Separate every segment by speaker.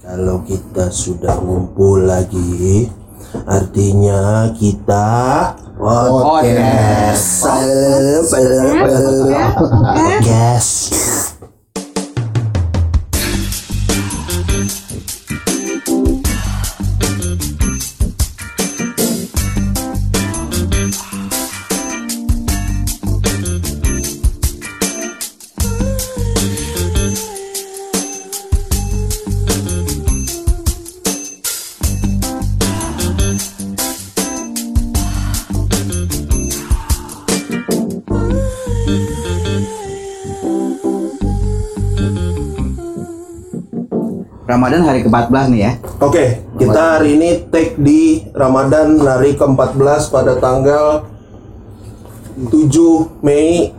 Speaker 1: Kalau kita sudah ngumpul lagi, artinya kita podcast. Podcast.
Speaker 2: Ramadan hari ke-14 nih ya.
Speaker 1: Oke, kita hari ini take di Ramadan hari ke-14 pada tanggal 7 Mei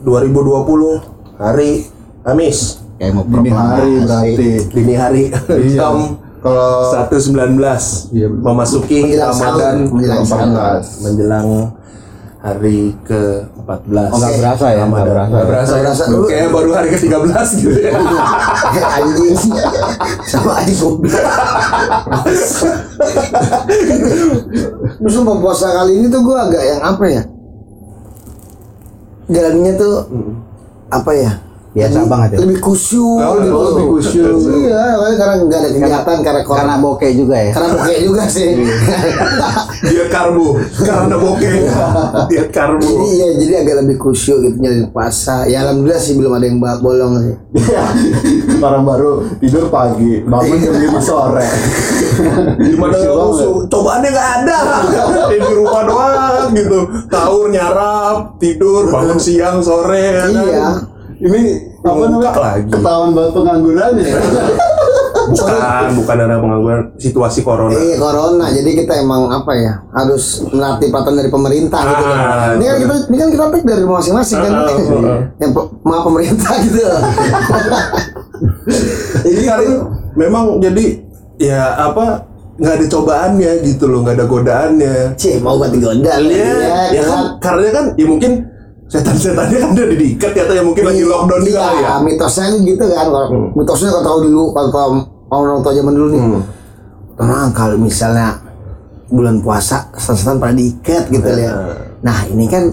Speaker 1: 2020 hari Kamis
Speaker 2: Kayak mau
Speaker 3: Dini hari berarti.
Speaker 1: dini hari
Speaker 3: Iya.
Speaker 1: jam
Speaker 3: Kalau
Speaker 1: 1.19
Speaker 3: Iya,
Speaker 1: memasuki
Speaker 2: Menjelang
Speaker 1: Ramadan
Speaker 2: menjelang sahur.
Speaker 1: 14 menjelang hari ke-14
Speaker 2: Oh, nggak berasa ya? Nggak berasa
Speaker 1: Nggak
Speaker 2: ya?
Speaker 1: berasa,
Speaker 2: berasa.
Speaker 1: Lu kayak baru hari ke-13 gitu ya
Speaker 2: anjing sama anjing goblok. Terus sumpah puasa kali ini tuh gue agak yang apa ya? Jalannya tuh apa ya?
Speaker 4: Biasa
Speaker 2: Lebih-
Speaker 4: banget ya?
Speaker 2: Lebih kusyuk
Speaker 3: Oh,
Speaker 2: gitu.
Speaker 3: lebih kusyuk.
Speaker 2: Iya, karena nggak ada kegiatan karena
Speaker 4: Karena
Speaker 2: karena
Speaker 4: bokeh juga ya.
Speaker 2: karena bokeh juga sih.
Speaker 1: diet karbo karena bokeh diet karbo
Speaker 2: jadi iya, jadi agak lebih kusyuk gitu nyari puasa. Ya alhamdulillah sih belum ada yang bolong sih.
Speaker 3: orang baru tidur pagi, bangun jam 5 sore.
Speaker 1: gimana
Speaker 3: banget.
Speaker 1: musuh cobaannya nggak ada di rumah doang gitu taur nyarap tidur bangun siang sore?
Speaker 2: Iya.
Speaker 3: Ini apa namanya?
Speaker 1: lagi.
Speaker 3: Ketahuan banget pengangguran ya.
Speaker 1: bukan bukan ada pengangguran situasi corona
Speaker 2: Iya corona, jadi kita emang apa ya harus melatih peraturan dari pemerintah gitu.
Speaker 1: Ah,
Speaker 2: Ini kan kita ini kan kita take dari rumah masing-masing kan.
Speaker 1: Ah.
Speaker 2: Yang pe- maaf pemerintah gitu.
Speaker 1: Jadi hari memang jadi ya apa nggak ada cobaannya gitu loh nggak ada godaannya
Speaker 2: Cih, mau ganti gondal
Speaker 1: Iya, ya kan karena kan ya mungkin setan-setannya kan udah diikat ya atau ya mungkin lagi lockdown juga kali ya.
Speaker 2: Iya, mitosnya kan gitu kan. Kalau Mitosnya kalau tahu dulu kalau tahu orang tua zaman dulu nih.
Speaker 1: Hmm.
Speaker 2: Tenang kalau misalnya bulan puasa setan pada diikat gitu
Speaker 1: Iya.
Speaker 2: ya. Nah, ini kan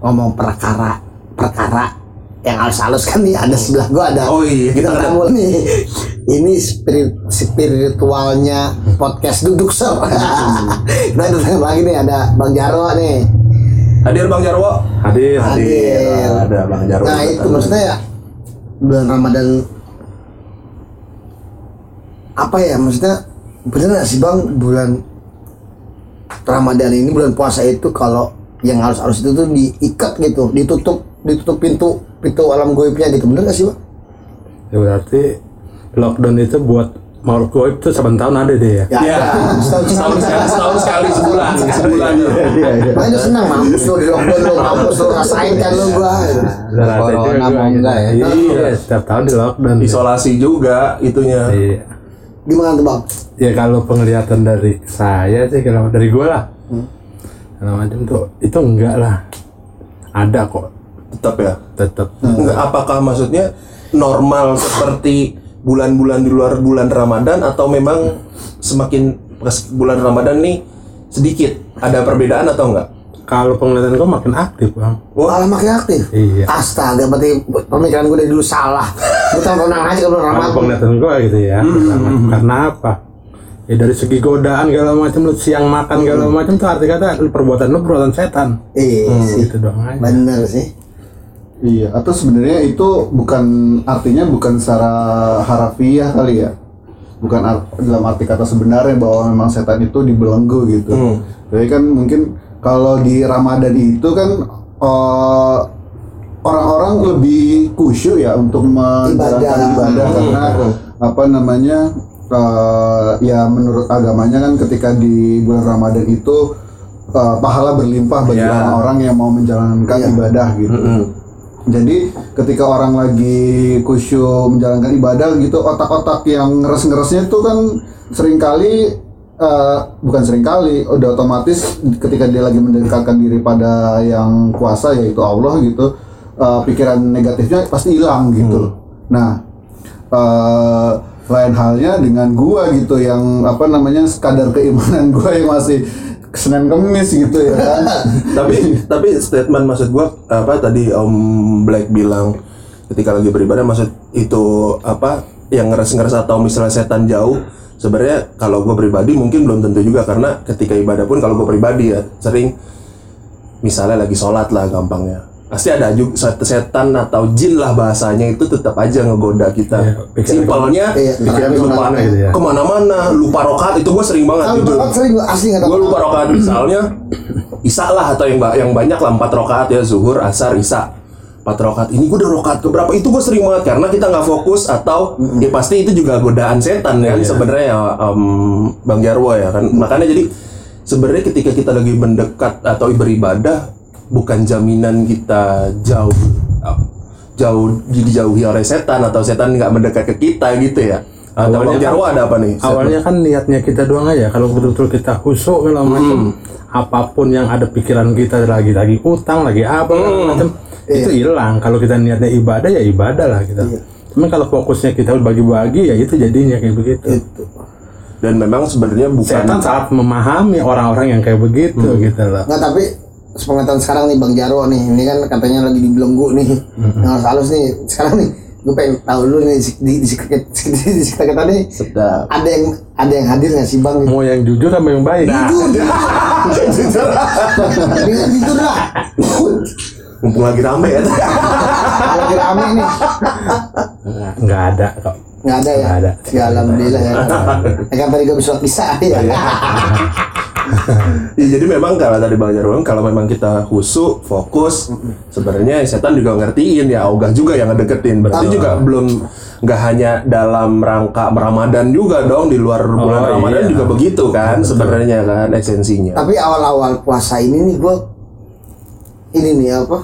Speaker 2: ngomong perkara perkara yang halus-halus kan nih ada sebelah gua ada
Speaker 1: Oh iya,
Speaker 2: kita ketemu nih ini spirit spiritualnya podcast duduk ser kita datang lagi nih ada bang Jarwo nih
Speaker 1: Hadir Bang Jarwo.
Speaker 4: Hadir.
Speaker 2: Hadir.
Speaker 1: Ada Bang Jarwo.
Speaker 2: Nah itu maksudnya ya bulan Ramadan apa ya maksudnya bener gak sih bang bulan Ramadan ini bulan puasa itu kalau yang harus harus itu tuh diikat gitu ditutup ditutup pintu pintu alam goibnya gitu bener gak sih bang?
Speaker 5: Ya berarti lockdown itu buat goib itu saban tahun ada deh ya.
Speaker 1: Ya,
Speaker 2: setahun
Speaker 1: setahun sekali, setahun sekali sebulan, sebulan.
Speaker 3: Iya, iya.
Speaker 2: Makanya dia senang mampus lo di lockdown lo mampus lo rasain kan lo gua.
Speaker 4: Corona mau enggak ya?
Speaker 5: Iya, setiap tahun di lockdown.
Speaker 1: Isolasi juga itunya.
Speaker 5: Iya.
Speaker 2: Gimana tuh bang?
Speaker 5: Ya kalau penglihatan dari saya sih kalau dari gua lah. Kalau macam tuh itu enggak lah. Ada kok
Speaker 1: Tetap ya.
Speaker 5: tetap.
Speaker 1: Apakah maksudnya normal seperti bulan-bulan di luar bulan Ramadan atau memang semakin bulan Ramadan nih sedikit ada perbedaan atau enggak?
Speaker 5: Kalau penglihatan gua makin aktif bang.
Speaker 2: Wah, malah makin aktif.
Speaker 5: Iya.
Speaker 2: Astaga, berarti pemikiran gue dari dulu salah. Gue tahu tenang aja kalau
Speaker 5: Kalau
Speaker 2: Ramadan.
Speaker 5: penglihatan gua gitu ya. pertama. Karena apa? Ya dari segi godaan segala macam lu siang makan segala macam tuh arti kata lu perbuatan lu perbuatan setan.
Speaker 2: Iya sih,
Speaker 5: Gitu doang aja.
Speaker 2: bener sih.
Speaker 3: Iya, atau sebenarnya itu bukan artinya bukan secara harafiah kali ya. Bukan art- dalam arti kata sebenarnya bahwa memang setan itu dibelenggu gitu.
Speaker 1: Hmm.
Speaker 3: Jadi kan mungkin kalau di Ramadan itu kan eh, orang-orang lebih khusyuk ya untuk menjalankan
Speaker 2: Ibadah.
Speaker 3: ibadah, karena
Speaker 1: Hmm.
Speaker 3: apa namanya eh, ya menurut agamanya kan ketika di bulan Ramadan itu eh, pahala berlimpah bagi
Speaker 1: Ya.
Speaker 3: orang-orang yang mau menjalankan
Speaker 2: Iya.
Speaker 3: ibadah gitu.
Speaker 1: Mm-mm.
Speaker 3: Jadi ketika orang lagi khusyuk menjalankan ibadah gitu, otak-otak yang ngeres-ngeresnya itu kan sering kali eh, bukan sering kali, udah otomatis ketika dia lagi mendekatkan diri pada yang kuasa yaitu Allah gitu, eh, pikiran negatifnya pasti hilang gitu. Nah, eh, lain halnya dengan gua gitu yang apa namanya kadar keimanan gua yang masih Senin Kemis gitu ya kan.
Speaker 1: tapi tapi statement maksud gua apa tadi Om Black bilang ketika lagi beribadah maksud itu apa yang ngeres-ngeres atau misalnya setan jauh sebenarnya kalau gua pribadi mungkin belum tentu juga karena ketika ibadah pun kalau gua pribadi ya sering misalnya lagi sholat lah gampangnya pasti ada juga set- setan atau jin lah bahasanya itu tetap aja ngegoda kita.
Speaker 5: Iya, pikiran-
Speaker 1: simpelnya
Speaker 2: Iya, ke
Speaker 5: mana gitu ya.
Speaker 1: ke mana-mana lupa rokat itu gue sering banget
Speaker 2: Kalau sering gue asli nggak
Speaker 1: gue lupa rokaat. misalnya Isa lah atau yang yang banyak lah empat rokaat ya zuhur asar isa. Empat rokaat ini gue udah rokaat keberapa? Itu gue sering banget karena kita nggak fokus atau ya pasti itu juga godaan setan kan sebenarnya ya em, bang Jarwo ya kan. Makanya jadi sebenarnya ketika kita lagi mendekat atau beribadah bukan jaminan kita jauh jauh dijauhi oleh setan atau setan nggak mendekat ke kita gitu ya atau bang
Speaker 5: Awalnya
Speaker 1: Jarwo ada apa nih
Speaker 5: Awalnya kan niatnya kita doang aja. Kalau betul-betul kita khusyuk segala macam, apa pun yang ada pikiran kita lagi lagi utang, lagi apa segala macam, itu hilang. Kalau kita niatnya ibadah ya ibadah lah kita. Cuman kalau fokusnya kita bagi-bagi ya itu jadinya kayak begitu.
Speaker 1: dan memang sebenarnya bukan
Speaker 5: Setan sangat memahami orang-orang yang kayak begitu gitu loh.
Speaker 2: Nggak tapi sepengetahuan sekarang nih Bang Jarwo nih, ini kan katanya lagi di belenggu nih, yang halus nih. Sekarang nih, gue pengen tahu dulu nih di di di sekitar di sekitar kita nih
Speaker 1: sedap
Speaker 2: ada yang ada yang hadir nggak sih Bang?
Speaker 5: Mau yang jujur sama yang baik.
Speaker 2: Jujur, Dengan jujur lah.
Speaker 1: mumpung lagi rame ya
Speaker 2: Lagi rame nih,
Speaker 5: Nggak, ada kok.
Speaker 2: nggak ada ya.
Speaker 5: Nggak ada.
Speaker 2: Ya alhamdulillah ya. Ya kan tadi gue bisa bisa ya.
Speaker 1: Ya, jadi memang kalau tadi Bang Jarwo kalau memang kita khusyuk, fokus, sebenarnya setan juga ngertiin ya. Ogah juga yang ngedeketin. Berarti juga belum nggak hanya dalam rangka Ramadan juga dong. Di luar bulan
Speaker 5: iya.
Speaker 1: Ramadan juga begitu kan sebenarnya kan esensinya.
Speaker 2: Tapi awal-awal puasa ini nih gue ini nih apa?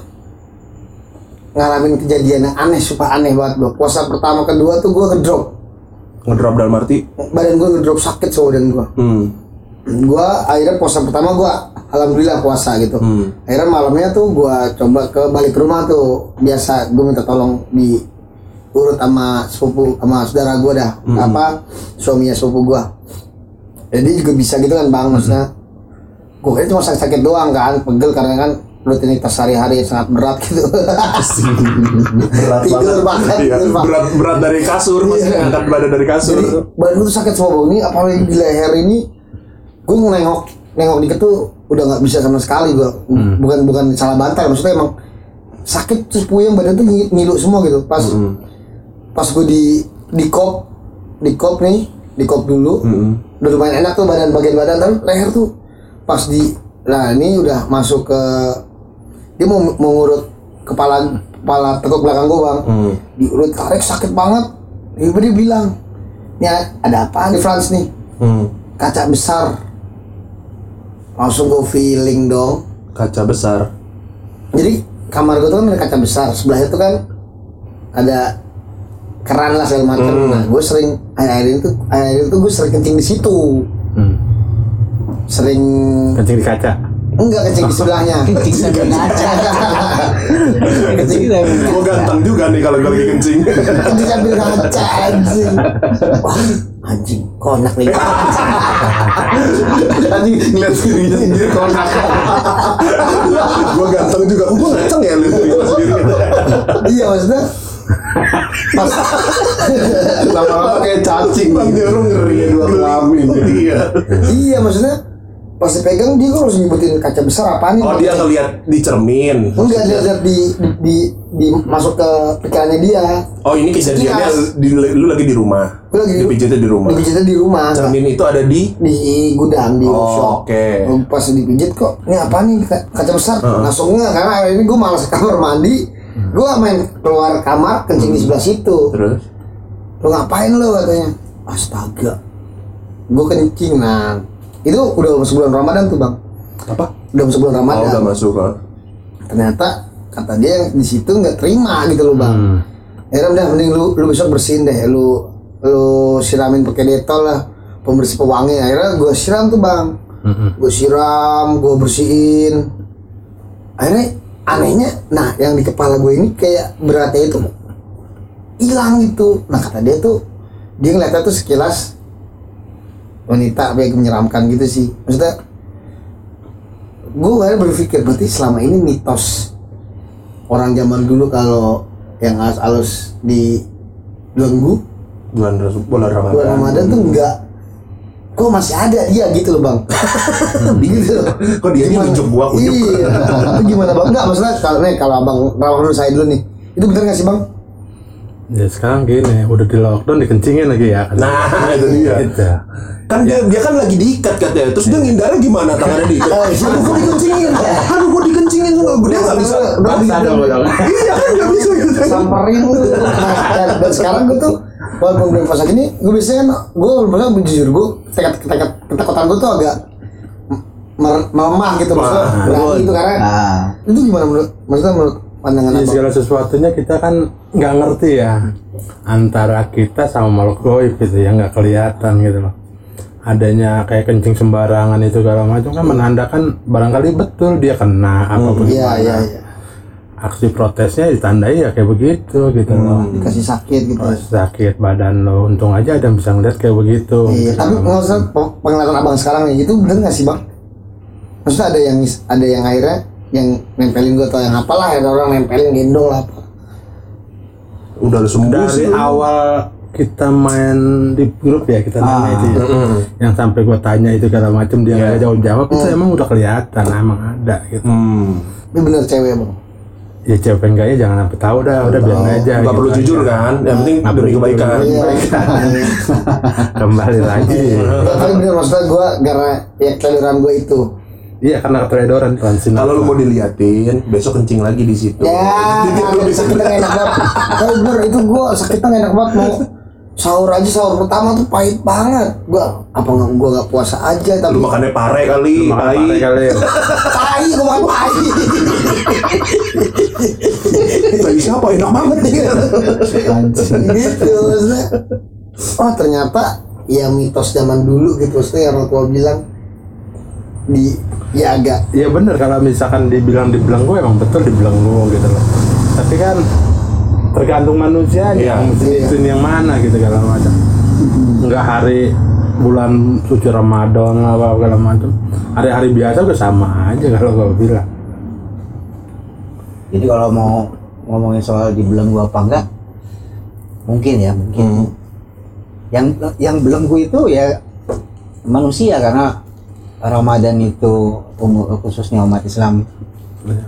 Speaker 2: Ngalamin kejadian yang aneh sumpah aneh banget bro puasa pertama kedua tuh gue ngedrop.
Speaker 1: Ngedrop dalam arti?
Speaker 2: Badan gue ngedrop sakit badan gue
Speaker 1: hmm,
Speaker 2: gue akhirnya puasa pertama gue alhamdulillah puasa gitu.
Speaker 1: Hmm.
Speaker 2: akhirnya malamnya tuh gue coba ke balik rumah tuh biasa gue minta tolong di urut sama sepupu sama saudara gue dah. Apa suaminya sepupu gue jadi juga bisa gitu kan bang maksudnya. Gue kira cuma sakit-sakit doang kan pegel karena kan rutinitas sehari-hari sangat berat gitu.
Speaker 1: Berat
Speaker 2: Tidur banget,
Speaker 1: Iya,
Speaker 2: tidur banget.
Speaker 1: berat berat dari kasur maksudnya angkat badan dari kasur.
Speaker 2: jadi badan tuh sakit semua ini apalagi di leher ini gue nengok nengok dikit tuh udah nggak bisa sama sekali gue bukan bukan salah bantai maksudnya emang sakit terus puyeng badan tuh ngi- ngilu semua gitu. Pas pas gue di di kop di kop nih di kop dulu udah lumayan enak tuh badan bagian badan tapi leher tuh pas di nah ini udah masuk ke dia mau mau ngurut kepala kepala tekuk belakang gue bang.
Speaker 1: Hmm.
Speaker 2: diurut tarik sakit banget. Tiba dia bilang ini ada apa nih Frans nih?
Speaker 1: Hmm.
Speaker 2: kaca besar langsung gue feeling dong
Speaker 1: Kaca besar.
Speaker 2: jadi kamar gue tuh kan ada kaca besar sebelahnya tuh kan ada keran lah segala macam nah gue sering akhir-akhir itu akhir itu gue sering kencing di situ
Speaker 5: Hmm.
Speaker 2: sering
Speaker 5: Kencing di kaca.
Speaker 2: enggak kencing di sebelahnya
Speaker 4: Kencing sambil ngaca. Kencing sambil
Speaker 1: Gue
Speaker 4: ngaca.
Speaker 1: ganteng juga nih kalau gue lagi kencing.
Speaker 2: kencing sambil ngaca anjing wah anjing konak nih
Speaker 3: Anjing ngeliat dirinya sendiri konak.
Speaker 1: gue ganteng juga. Gue ngaceng ya lihat diri gue sendiri.
Speaker 2: iya maksudnya pas
Speaker 3: Lama-lama kayak cacing.
Speaker 1: Bang Jaro ngeri.
Speaker 3: Di luar kelamin.
Speaker 1: Iya.
Speaker 2: iya maksudnya pas dipegang dia harus nyebutin kaca besar apa nih
Speaker 1: Oh dia ngelihat di cermin.
Speaker 2: enggak dia lihat di, di, di, di- masuk ke pikirannya dia.
Speaker 1: Oh ini kejadiannya di, lu lagi di rumah.
Speaker 2: Gue lagi di-
Speaker 1: Dipijitnya di rumah.
Speaker 2: dipijitnya di rumah.
Speaker 1: Cermin itu ada di.
Speaker 2: di gudang di
Speaker 1: Oh, oke.
Speaker 2: pas dipijit kok ini apa nih ka- kaca besar. Langsung nggak karena hari ini gue malas ke kamar mandi. Gue main keluar kamar kencing di sebelah situ.
Speaker 1: Terus.
Speaker 2: lu ngapain lu? katanya. Astaga gue kencing nah itu udah masuk bulan ramadan tuh bang.
Speaker 1: Apa?
Speaker 2: udah masuk bulan
Speaker 1: Oh
Speaker 2: ramadan.
Speaker 1: udah masuk. ah.
Speaker 2: ternyata kata dia yang di situ nggak terima gitu loh bang. Akhirnya udah mending lu lu besok bersihin deh. Lu lu siramin pakai detol lah. Pembersih pewangi. Akhirnya gue siram tuh bang. Gue siram gue bersihin. Akhirnya anehnya nah yang di kepala gue ini kayak beratnya itu hilang gitu. Nah kata dia tuh dia ngeliatnya tuh sekilas wanita apa yang menyeramkan gitu sih maksudnya gue kadang berpikir berarti selama ini mitos orang zaman dulu kalau yang halus-halus di belenggu
Speaker 1: bulan bulan Ramadan.
Speaker 2: bulan Ramadan tuh enggak kok masih ada dia gitu loh bang gitu loh
Speaker 1: Kok dia
Speaker 2: Gimana?
Speaker 1: nunjuk gua, ujuk.
Speaker 2: iya itu gimana bang enggak maksudnya kalau nih kalau abang rawang dulu saya dulu nih itu bener gak sih bang
Speaker 5: Ya sekarang gini, udah di lockdown dikencingin lagi ya.
Speaker 1: Nah, itu dia.
Speaker 5: Gitu.
Speaker 1: Kan dia dia kan lagi diikat katanya. Terus dia ngindarnya gimana tangannya diikat? Aduh kok dikencingin? Aduh kok dikencingin? Dia nggak bisa.
Speaker 5: Basah dong, dong.
Speaker 1: Iya kan nggak bisa gitu.
Speaker 2: samperin Nah, dan, sekarang gue tuh walaupun belum puasa gini gue biasanya kan gue belum jujur gue tekad tekad ketakutan gue tuh agak melemah gitu maksudnya berani itu karena
Speaker 4: Nah,
Speaker 2: itu gimana menurut maksudnya menurut pandangan apa
Speaker 5: segala sesuatunya kita kan nggak ngerti ya antara kita sama makhluk goib gitu ya nggak kelihatan gitu loh adanya kayak kencing sembarangan itu segala macam kan menandakan barangkali betul dia kena apa
Speaker 2: iya
Speaker 5: bagaimana
Speaker 2: iya iya
Speaker 5: aksi protesnya ditandai ya kayak begitu gitu loh
Speaker 2: dikasih sakit gitu ya.
Speaker 5: sakit badan lo untung aja ada yang bisa ngeliat kayak begitu
Speaker 2: Iya, tapi maksudnya pe- penglihatan abang sekarang nih itu bener gak sih bang? Maksudnya ada yang ada yang akhirnya yang nempelin gue atau yang apalah ada orang nempelin gendong lah apa?
Speaker 1: Udah sembuh
Speaker 5: dari
Speaker 1: sih.
Speaker 5: awal kita main di grup ya kita nanya itu ya. yang sampai gua tanya itu segala macam dia nggak jawab jawab itu emang udah kelihatan emang ada gitu
Speaker 1: Hmm.
Speaker 2: Ini bener cewek bang.
Speaker 5: ya cewek enggaknya jangan sampai tahu dah udah biar aja
Speaker 1: Gak
Speaker 5: gitu
Speaker 1: perlu
Speaker 5: aja.
Speaker 1: jujur kan? Yang penting
Speaker 5: Nggak
Speaker 1: demi
Speaker 5: perlu
Speaker 1: kebaikan.
Speaker 2: Iya.
Speaker 5: kembali lagi
Speaker 2: Tapi bener maksudnya gue karena ya keliruan gue itu.
Speaker 5: iya karena keteledoran transin
Speaker 1: Kalau lu mau diliatin, besok kencing lagi di situ.
Speaker 2: Ya,
Speaker 1: Jadi lu bisa
Speaker 2: sakitnya nggak enak banget. Bener itu gue sakitnya nggak enak banget mau sahur aja sahur pertama tuh pahit banget. Gue apa nggak gue nggak puasa aja tapi
Speaker 1: Lu makannya pare kali,
Speaker 5: makan
Speaker 1: tai.
Speaker 5: pare kali ya.
Speaker 2: tai gue makan tai.
Speaker 1: Tai siapa enak banget nih.
Speaker 2: gitu maksudnya oh ternyata ya mitos zaman dulu gitu maksudnya yang orang tua bilang di ya agak
Speaker 5: Iya bener kalau misalkan dibilang di belenggu emang betul di belenggu gitu loh. Tapi kan tergantung manusia
Speaker 1: Iya,
Speaker 2: iya.
Speaker 5: ituin yang mana gitu segala macam. Enggak hari bulan suci Ramadan apa segala macam. Hari-hari biasa udah sama aja kalau gue bilang.
Speaker 4: jadi kalau mau ngomongin soal dibelenggu apa enggak, mungkin ya, mungkin.
Speaker 1: Hmm.
Speaker 4: Yang yang belenggu itu ya manusia karena Ramadan itu umur khususnya umat Islam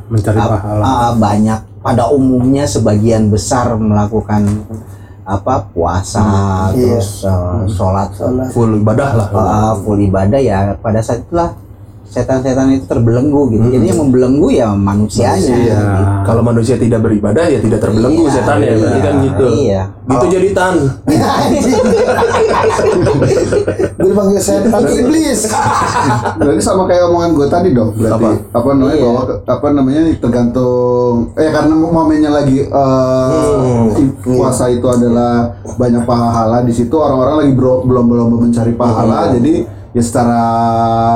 Speaker 5: Mencari
Speaker 4: ah,
Speaker 5: pahala.
Speaker 4: ah, banyak pada umumnya sebagian besar melakukan apa puasa
Speaker 2: Iya.
Speaker 4: terus eh, sholat
Speaker 1: Full ibadah lah.
Speaker 4: uh, full ibadah ya pada saat itulah setan-setan itu terbelenggu gitu. Jadi yang membelenggu ya manusianya.
Speaker 5: Iya.
Speaker 1: Kalau manusia tidak beribadah ya tidak terbelenggu
Speaker 4: Iya,
Speaker 1: setan ya,
Speaker 5: iya.
Speaker 1: kan gitu.
Speaker 4: Iya.
Speaker 1: Gitu jadi tan.
Speaker 2: gue dipanggil setan iblis
Speaker 3: Berarti sama kayak omongan gue tadi dong. Berarti
Speaker 1: Apa?
Speaker 3: apa, namanya
Speaker 4: Iya.
Speaker 3: bahwa apa namanya tergantung eh karena momennya lagi eh, i- puasa itu adalah banyak pahala di situ orang-orang lagi belum belum mencari pahala jadi ya secara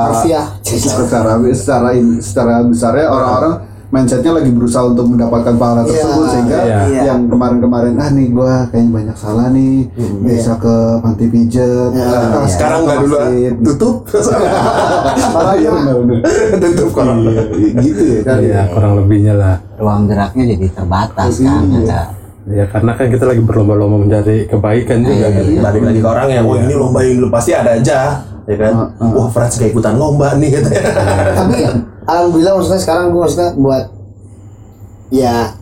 Speaker 2: Harfiah.
Speaker 3: secara secara secara besarnya orang-orang mindsetnya lagi berusaha untuk mendapatkan pahala
Speaker 2: Iya,
Speaker 3: tersebut sehingga
Speaker 5: iya.
Speaker 3: yang kemarin-kemarin ah nih gua kayaknya banyak salah nih bisa ke panti pijet ah,
Speaker 1: Sekarang nggak dulu ah. tutup.
Speaker 3: Ah, iya benar-benar.
Speaker 1: tutup kalau.
Speaker 3: Iya, gitu ya kan
Speaker 5: Iya kurang lebihnya lah.
Speaker 4: Ruang geraknya jadi terbatas kan.
Speaker 3: Iya.
Speaker 4: Ada
Speaker 5: Ya karena kan kita lagi berlomba-lomba mencari kebaikan juga
Speaker 4: Iya,
Speaker 5: gitu.
Speaker 1: Balik lagi ke orang ya, wah ini lomba yang lu pasti ada aja, ya kan? Wah Frans kayak ikutan lomba nih katanya.
Speaker 2: tapi alhamdulillah maksudnya sekarang gue maksudnya buat ya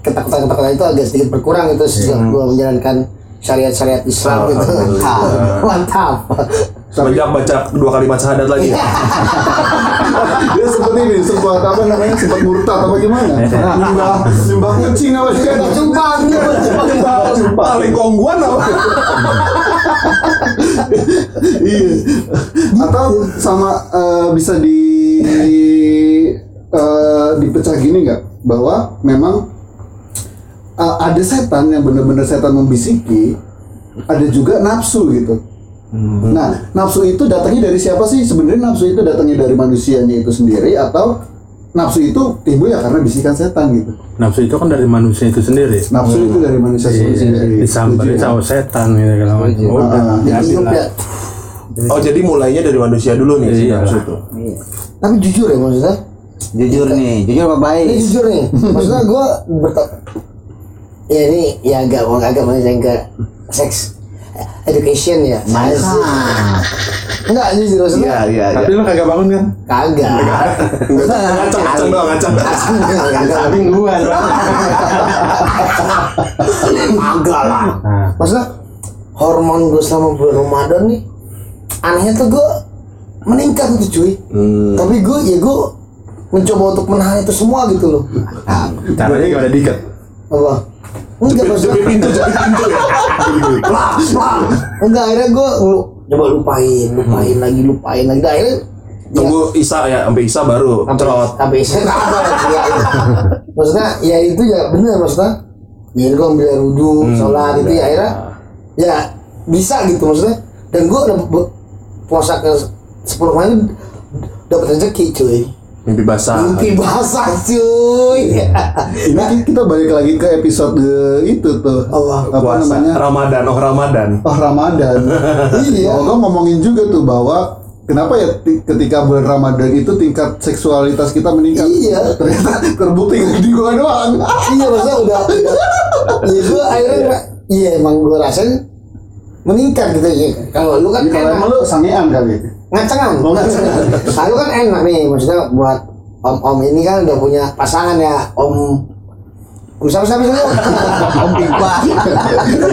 Speaker 2: ketakutan ketakutan itu agak sedikit berkurang itu sejak gue menjalankan syariat-syariat Islam gitu. Mantap.
Speaker 1: Semenjak baca dua kalimat syahadat lagi.
Speaker 3: dia seperti ini sempat apa namanya sempat murtad apa gimana? Nyembah nyembah kucing apa sih? Kan
Speaker 2: Jumpang
Speaker 1: Paling kongguan apa?
Speaker 3: Iya atau sama eh, bisa di eh, dipecah gini nggak bahwa memang eh, ada setan yang benar-benar setan membisiki ada juga nafsu gitu nah nafsu itu datangnya dari siapa sih sebenarnya nafsu itu datangnya dari manusianya itu sendiri atau nafsu itu timbul ya karena bisikan setan gitu.
Speaker 5: Nafsu itu kan dari manusia itu sendiri.
Speaker 3: Nafsu itu dari manusia sendiri.
Speaker 5: Disamperin
Speaker 3: ya?
Speaker 5: sama setan gitu
Speaker 2: Jadi
Speaker 5: jadi
Speaker 2: hidup
Speaker 5: lah.
Speaker 2: ya.
Speaker 1: Oh jadi mulainya dari manusia dulu nih
Speaker 5: Iya.
Speaker 1: nafsu itu.
Speaker 2: Tapi jujur ya maksudnya.
Speaker 4: Jujur nih, jujur apa
Speaker 2: Ini
Speaker 4: baik?
Speaker 2: jujur nih. Maksudnya gue berta- ya ini ya agak agak melenceng ke seks education ya. Saya sih- Enggak jujur maksudnya.
Speaker 1: iya.
Speaker 5: Tapi lu kagak bangun kan?
Speaker 2: Kagak.
Speaker 1: Ngacang ngacang doang ngacang.
Speaker 2: Kagak.
Speaker 5: Samping gua.
Speaker 2: Kagak lah.
Speaker 5: Nah,
Speaker 2: Maksudnya hormon gue selama bulan Ramadan nih anehnya tuh gue meningkat gitu cuy. Tapi gue ya gue mencoba untuk menahan itu semua gitu loh.
Speaker 5: caranya gimana diket?
Speaker 2: Apa? Enggak maksudnya.
Speaker 1: Jepit pintu jepit pintu ya.
Speaker 2: Lah, lah. Enggak akhirnya gue coba lupain, lupain lagi, lupain lagi. Nah, akhirnya
Speaker 1: Tunggu Isa ya sampai Isa baru
Speaker 2: sampai saya nggak ada lagi, ya, ya. Maksudnya ya itu ya bener maksudnya. Ya gue ambil air wudhu, sholat itu ya akhirnya ya bisa gitu maksudnya. Dan gue puasa ke 10 kemarin dapat rezeki cuy.
Speaker 1: Mimpi basah.
Speaker 2: Mimpi basah cuy.
Speaker 3: Ini kita balik lagi ke episode itu tuh.
Speaker 2: Allah.
Speaker 3: Apa
Speaker 1: Puasa.
Speaker 3: namanya?
Speaker 1: Ramadan, oh Ramadan.
Speaker 3: Oh Ramadan.
Speaker 2: Iya.
Speaker 3: Oh, gua ngomongin juga tuh bahwa kenapa ya ti- ketika bulan Ramadan itu tingkat seksualitas kita meningkat.
Speaker 2: Iya.
Speaker 3: Ternyata terbukti di gua doang.
Speaker 2: iya maksudnya udah, udah ya gue akhirnya iya emang gue rasain meningkat gitu ya kalau lu kan
Speaker 3: kalau emang lu sangean kali.
Speaker 2: ngacengan
Speaker 3: Oh,
Speaker 2: ngacengan kalau kan enak nih maksudnya buat om om ini kan udah punya pasangan ya om om siapa siapa siapa om pipa.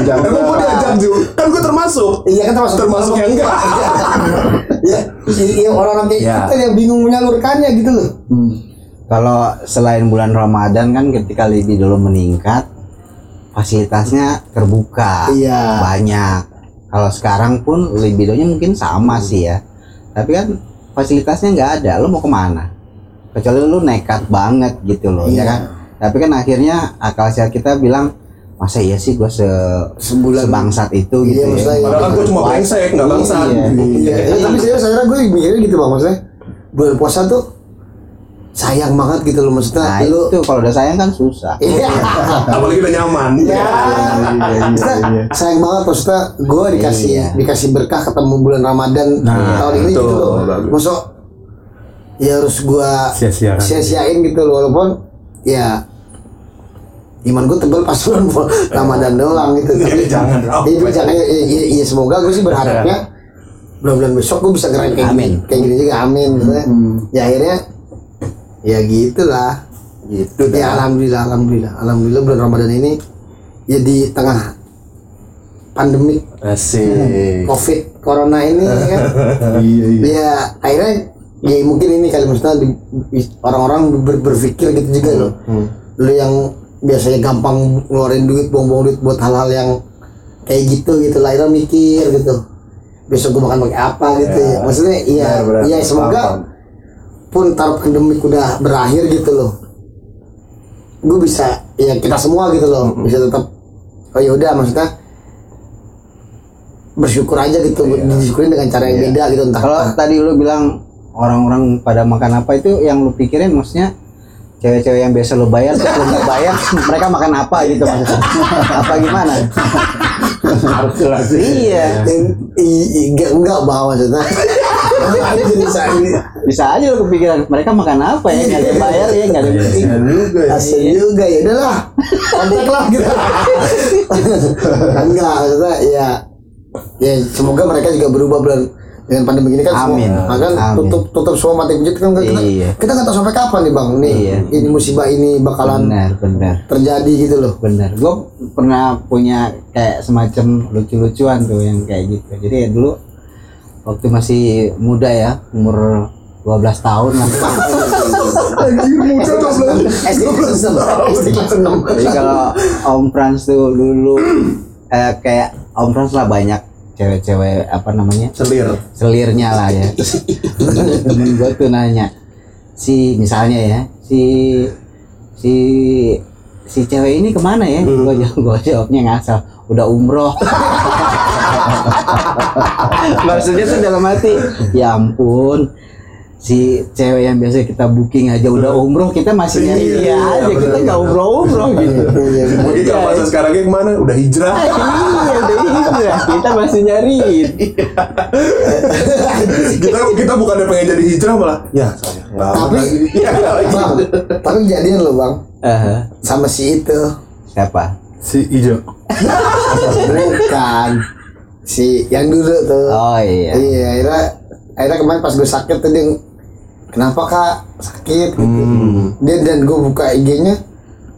Speaker 1: Emang gue diajak Ju? Kan gue termasuk.
Speaker 2: iya kan termasuk
Speaker 1: Termasuk yang enggak.
Speaker 2: ya iya orang-orang kayak
Speaker 1: Ya.
Speaker 2: kita yang bingung menyalurkannya gitu loh
Speaker 3: Hmm.
Speaker 4: Kalau selain bulan Ramadan kan ketika libido lo meningkat, fasilitasnya terbuka,
Speaker 2: Iya.
Speaker 4: banyak. Kalau sekarang pun libidonya mungkin sama sih ya, tapi kan fasilitasnya nggak ada. Lo mau ke mana? Kecuali lo nekat banget gitu loh,
Speaker 2: Iya.
Speaker 4: ya kan? Tapi kan akhirnya akal sehat kita bilang masa iya sih gue se
Speaker 2: Sebulan.
Speaker 4: sebangsat itu
Speaker 2: Iya,
Speaker 4: gitu ya.
Speaker 2: maksudnya iya.
Speaker 1: Padahal kan gue cuma brengsek, nggak bangsat.
Speaker 4: Iya.
Speaker 2: Iya, ya, tapi serius akhirnya gue mikirnya gitu bang maksudnya bulan puasa tuh sayang banget gitu loh maksudnya
Speaker 4: Nah
Speaker 2: lu
Speaker 4: itu kalau udah sayang kan susah.
Speaker 2: iya
Speaker 1: Apalagi udah nyaman.
Speaker 2: ya maksudnya sayang banget maksudnya gue dikasih
Speaker 4: Iya.
Speaker 2: dikasih berkah ketemu bulan Ramadan
Speaker 5: Nah,
Speaker 2: tahun ini gitu loh masuk ya harus gue sia-siain gitu loh walaupun ya iman gue tebel pas bulan Ramadan doang gitu tapi
Speaker 1: Jangan.
Speaker 2: Iya, jangan ya, ya, ya, semoga gue sih berharapnya bulan-bulan besok gue bisa keren kayak
Speaker 4: Amin.
Speaker 2: gini kayak gini juga amin maksudnya. ya akhirnya ya gitulah.
Speaker 1: Gitu
Speaker 2: ya alhamdulillah alhamdulillah. Alhamdulillah bulan Ramadan ini ya di tengah pandemi.
Speaker 1: Asik.
Speaker 2: covid corona ini kan?
Speaker 3: Iya iya.
Speaker 2: ya akhirnya ya mungkin ini kali maksudnya di- orang-orang ber- berpikir gitu juga loh. lu yang biasanya gampang ngeluarin duit buang-buang duit buat hal-hal yang kayak gitu gitu lah. Akhirnya mikir gitu. Besok gue makan pakai apa gitu. Ya, maksudnya iya iya semoga
Speaker 1: Paham,
Speaker 2: pun tar pandemik udah berakhir gitu loh. Gue bisa ya kita semua gitu loh bisa tetap oh ya udah maksudnya bersyukur aja gitu disyukurin dengan cara yang beda gitu entah
Speaker 4: Kalau tadi lu bilang orang-orang pada makan apa itu yang lu pikirin maksudnya cewek-cewek yang biasa lu bayar terus lu nggak bayar mereka makan apa gitu maksudnya? Apa gimana?
Speaker 5: Harus jelas
Speaker 4: iya.
Speaker 2: Enggak enggak bawa maksudnya. Jadi saya
Speaker 4: bisa aja lu kepikiran mereka makan apa ya nggak ada yang bayar ya nggak ada yang penting
Speaker 1: juga ya.
Speaker 2: Asal juga ya udahlah kontak lah gitu enggak maksudnya ya ya semoga mereka juga berubah bulan dengan pandemi ini kan
Speaker 4: Amin.
Speaker 2: semua kan
Speaker 4: Amin.
Speaker 2: tutup tutup semua mati budget kan kita
Speaker 4: Iya.
Speaker 2: kita nggak tahu sampai kapan nih bang nih
Speaker 4: Iya.
Speaker 2: ini musibah ini bakalan
Speaker 4: benar benar
Speaker 2: terjadi gitu loh
Speaker 4: benar gue pernah punya kayak semacam lucu-lucuan tuh yang kayak gitu jadi ya dulu waktu masih muda ya umur 12 tahun lah
Speaker 2: SD kelas enam SD kelas enam
Speaker 4: Jadi kalau Om Frans tuh dulu eh, kayak Om Frans lah banyak cewek-cewek apa namanya
Speaker 1: Selir.
Speaker 4: selirnya lah ya. Temen gue tuh nanya si misalnya ya si si si cewek ini ke mana ya? Gue jawab gue jawabnya ngasal udah umroh. Maksudnya tuh dalam hati ya ampun si cewek yang biasa kita booking aja udah umroh kita masih nyari
Speaker 1: Iya,
Speaker 4: dia
Speaker 1: iya,
Speaker 4: aja kita
Speaker 1: bener.
Speaker 4: nggak umroh umroh gitu
Speaker 1: Mungkin kalau masa sekarangnya ke mana? Udah hijrah.
Speaker 4: iya udah hijrah kita masih nyariin
Speaker 1: kita kita bukannya pengen jadi hijrah malah. Ya saya. nggak
Speaker 2: Tapi
Speaker 1: Iya,
Speaker 2: bang, tapi jadian lo bang
Speaker 4: Aha.
Speaker 2: sama si itu
Speaker 4: siapa
Speaker 5: si ijo
Speaker 2: bukan si yang dulu tuh.
Speaker 4: oh iya
Speaker 2: Iya, akhirnya akhirnya kemarin pas gue sakit tuh dia kenapa kak sakit gitu.
Speaker 1: Hmm.
Speaker 2: Dia dan gue buka IG-nya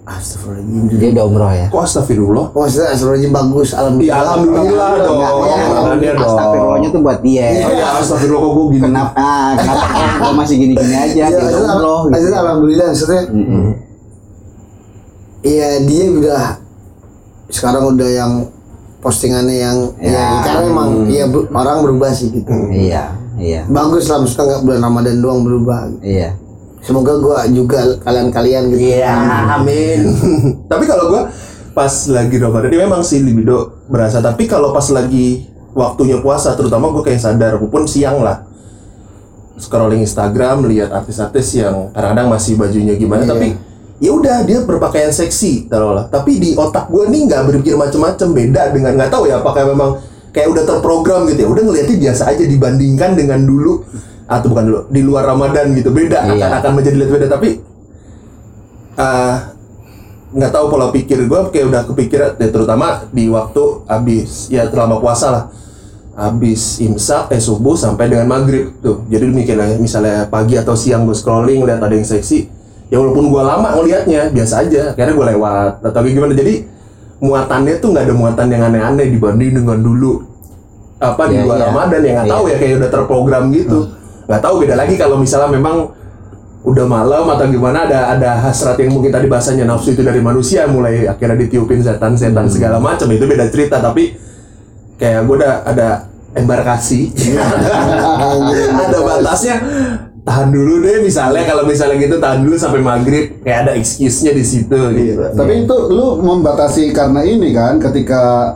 Speaker 2: Astagfirullahaladzim
Speaker 4: dia udah umroh ya
Speaker 1: Kok astagfirullah?
Speaker 2: Maksudnya astagfirullahaladzim bagus Alhamdulillah
Speaker 1: Iya, alhamdulillah dong.
Speaker 2: ya.
Speaker 1: Alhamdulillah dong.
Speaker 4: Astagfirullahnya tuh buat dia
Speaker 1: Oh ya astagfirullah kok gue gini.
Speaker 4: kenapa ah, kenapa kok masih gini-gini aja
Speaker 2: Iya,
Speaker 4: dia umroh gitu
Speaker 2: maksudnya alhamdulillah maksudnya Iya dia udah sekarang udah yang postingannya yang ya,
Speaker 4: Ya.
Speaker 2: karena emang ya bu- orang berubah sih gitu.
Speaker 4: iya iya
Speaker 2: Bagus lah maksudnya nggak bulan Ramadan doang berubah.
Speaker 4: iya
Speaker 2: Semoga gua juga kalian-kalian gitu.
Speaker 1: Iya, amin. tapi kalau gua pas lagi Ramadan ini memang sih libido berasa. Tapi kalau pas lagi waktunya puasa, terutama gue kayak sadar, walaupun siang lah, scrolling Instagram, lihat artis-artis yang kadang-kadang masih bajunya gimana,
Speaker 2: Iya.
Speaker 1: tapi ya udah dia berpakaian seksi, taruhlah. Tapi di otak gue nih nggak berpikir macam-macam, beda dengan nggak tahu ya apakah memang kayak udah terprogram gitu ya, udah ngeliatnya biasa aja dibandingkan dengan dulu. Atau bukan dulu di luar Ramadan gitu. Beda.
Speaker 4: Iya.
Speaker 1: akan akan menjadi lihat beda. Tapi ah, nggak tahu pola pikir gue kayak udah kepikiran ya, terutama di waktu habis ya selama puasa lah. Habis imsak eh subuh sampai dengan maghrib tuh. Jadi misalnya misalnya pagi atau siang gue scrolling lihat ada yang seksi. Ya walaupun gue lama ngelihatnya biasa aja. Akhirnya gue lewat. Atau gimana. Jadi muatannya tuh nggak ada muatan yang aneh-aneh dibanding dengan dulu. Apa di
Speaker 4: Iya,
Speaker 1: luar
Speaker 4: iya.
Speaker 1: Ramadan ya nggak tahu ya kayak udah terprogram gitu. Nggak tahu beda lagi kalau misalnya memang udah malam atau gimana ada ada hasrat yang mungkin tadi bahasanya nafsu itu dari manusia mulai akhirnya ditiupin setan-setan segala macam itu beda cerita. Tapi kayak gue udah ada embarkasi. Ada batasnya tahan dulu deh misalnya. Kalau misalnya gitu tahan dulu sampai maghrib. Kayak ada excuse-nya di situ gitu.
Speaker 3: Tapi itu lu membatasi karena ini kan ketika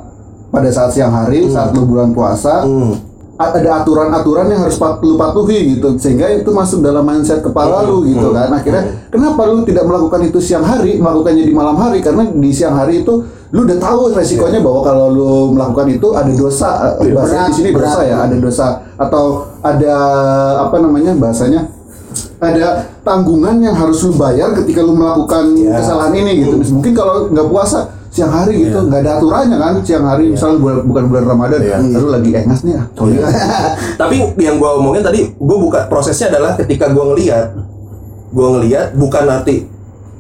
Speaker 3: pada saat siang hari saat lu bulan puasa
Speaker 1: Hmm.
Speaker 3: ada aturan-aturan yang harus lu patuhi gitu. Sehingga itu masuk dalam mindset kepala lu gitu kan. Akhirnya kenapa lu tidak melakukan itu siang hari melakukannya di malam hari? Karena di siang hari itu lu udah tahu resikonya bahwa kalau lu melakukan itu ada dosa eh, bahasanya di sini
Speaker 2: Berat,
Speaker 3: dosa ya ada dosa. Atau ada apa namanya bahasanya ada tanggungan yang harus lu bayar ketika lu melakukan
Speaker 1: Ya.
Speaker 3: kesalahan ini gitu. Mungkin kalau nggak puasa siang hari gitu. Nggak ada aturannya kan siang hari misalnya bulan- bukan bulan Ramadan
Speaker 1: Iya.
Speaker 3: lalu lagi engas nih ah.
Speaker 1: Tapi yang gua omongin tadi, gua buka prosesnya adalah ketika gua ngeliat, gua ngeliat bukan arti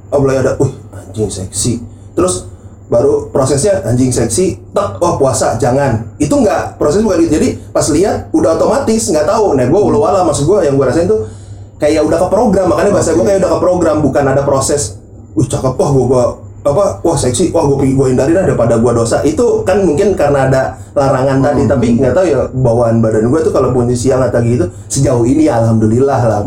Speaker 1: oh mulai ada, uh anjing seksi, terus baru prosesnya anjing seksi, tek, oh puasa jangan, itu nggak proses bukan gitu. Jadi pas lihat udah otomatis nggak tahu, nah gua ulu wala maksud gua yang gua rasain tuh kayak udah ke program, makanya bahasa gua kayak udah ke program bukan ada proses, uh cakep, wah gua, gua apa wah seksi wah gue gue hindarin dah daripada gue dosa. Itu kan mungkin karena ada larangan tadi tapi nggak tahu ya bawaan badan gue tuh kalau punya siang atau gitu sejauh ini ya alhamdulillah lah.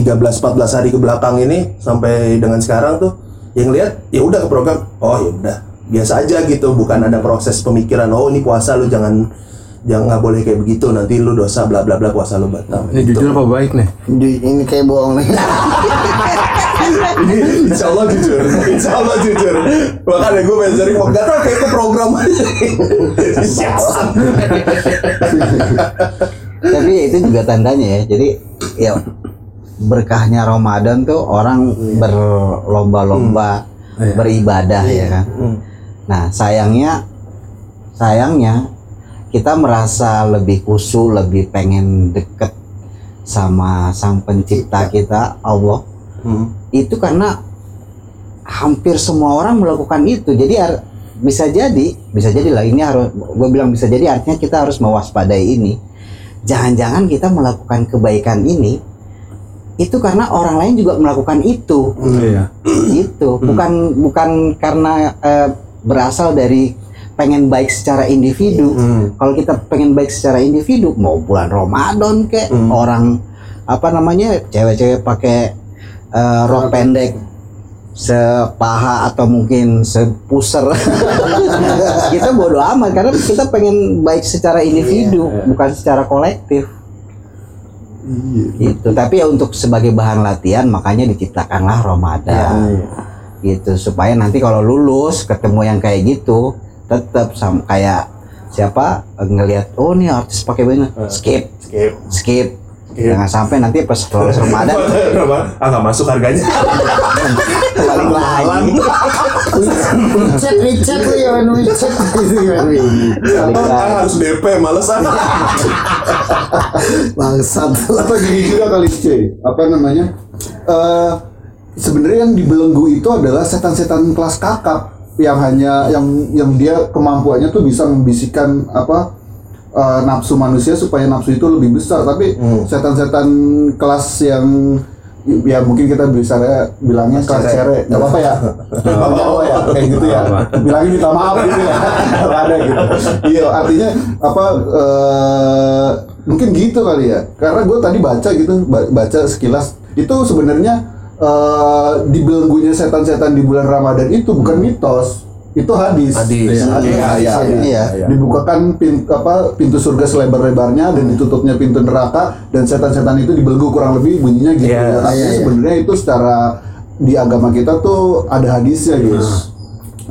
Speaker 1: 13-14 hari ke belakang ini sampai dengan sekarang tuh yang lihat ya udah ke program. Oh ya udah. Biasa aja gitu bukan ada proses pemikiran oh ini puasa lu jangan jangan nggak boleh kayak begitu nanti lu dosa bla bla bla puasa lu batal.
Speaker 5: Ini
Speaker 1: Gitu.
Speaker 5: jujur apa baik nih?
Speaker 2: Di- ini kayak bohong nih.
Speaker 1: ini insya Allah jujur insya Allah jujur. Makanya gue pengen cari mau gak tau kayak ke program
Speaker 4: tapi itu juga tandanya ya. Jadi ya berkahnya Ramadan tuh orang berlomba-lomba
Speaker 5: Iya.
Speaker 4: beribadah ya kan? Nah sayangnya sayangnya kita merasa lebih khusyuk lebih pengen deket sama sang pencipta kita Allah. Itu karena hampir semua orang melakukan itu. Jadi bisa jadi bisa jadi lah ini harus gue bilang bisa jadi artinya kita harus mewaspadai ini. Jangan-jangan kita melakukan kebaikan ini itu karena orang lain juga melakukan itu.
Speaker 5: Iya.
Speaker 4: Itu bukan bukan karena eh, berasal dari pengen baik secara individu. Kalau kita pengen baik secara individu mau bulan Ramadan kek orang apa namanya cewek-cewek pakai eh, rok pendek sepaha atau mungkin sepuser. Kita bodoh amat karena kita pengen baik secara individu bukan secara kolektif gitu. Tapi ya untuk sebagai bahan latihan makanya diciptakanlah Ramadan. Gitu supaya nanti kalau lulus ketemu yang kayak gitu tetap sama kayak siapa eh, ngelihat oh nih artis pakai baju. Skip.
Speaker 1: Skip.
Speaker 4: skip. Jangan sampai nanti pas lulus Ramadan
Speaker 1: Berapa? Ah nggak masuk harganya.
Speaker 4: balik lagi
Speaker 2: Chat, chat lu ya, gitu ya.
Speaker 1: Ah,
Speaker 4: lagi
Speaker 1: harus DP, males ah.
Speaker 2: Bangsat.
Speaker 3: apa gini juga kali C apa namanya eh sebenarnya yang dibelenggu itu adalah setan-setan kelas kakap yang hanya yang yang dia kemampuannya tuh bisa membisikkan apa eh, nafsu manusia supaya nafsu itu lebih besar tapi setan-setan kelas yang ya mungkin kita bisa bilangnya kelas cere nggak apa-apa ya? Nggak apa-apa. Ya? Kayak gitu ya? Bilangin minta maaf gitu ya? Nggak ada gitu. Iya artinya apa eh, mungkin gitu kali ya. Karena gue tadi baca gitu ba- baca sekilas. Itu sebenarnya eh, di belenggunya setan-setan di bulan Ramadan itu bukan mitos itu hadis
Speaker 1: Hadis.
Speaker 3: Hadis.
Speaker 1: Iya, iya,
Speaker 2: iya.
Speaker 1: iya.
Speaker 3: dibukakan pin, apa pintu surga selebar-lebarnya dan ditutupnya pintu neraka dan setan-setan itu dibelenggu kurang lebih bunyinya gitu tapi
Speaker 2: iya, iya.
Speaker 3: sebenarnya itu secara di agama kita tuh ada hadisnya guys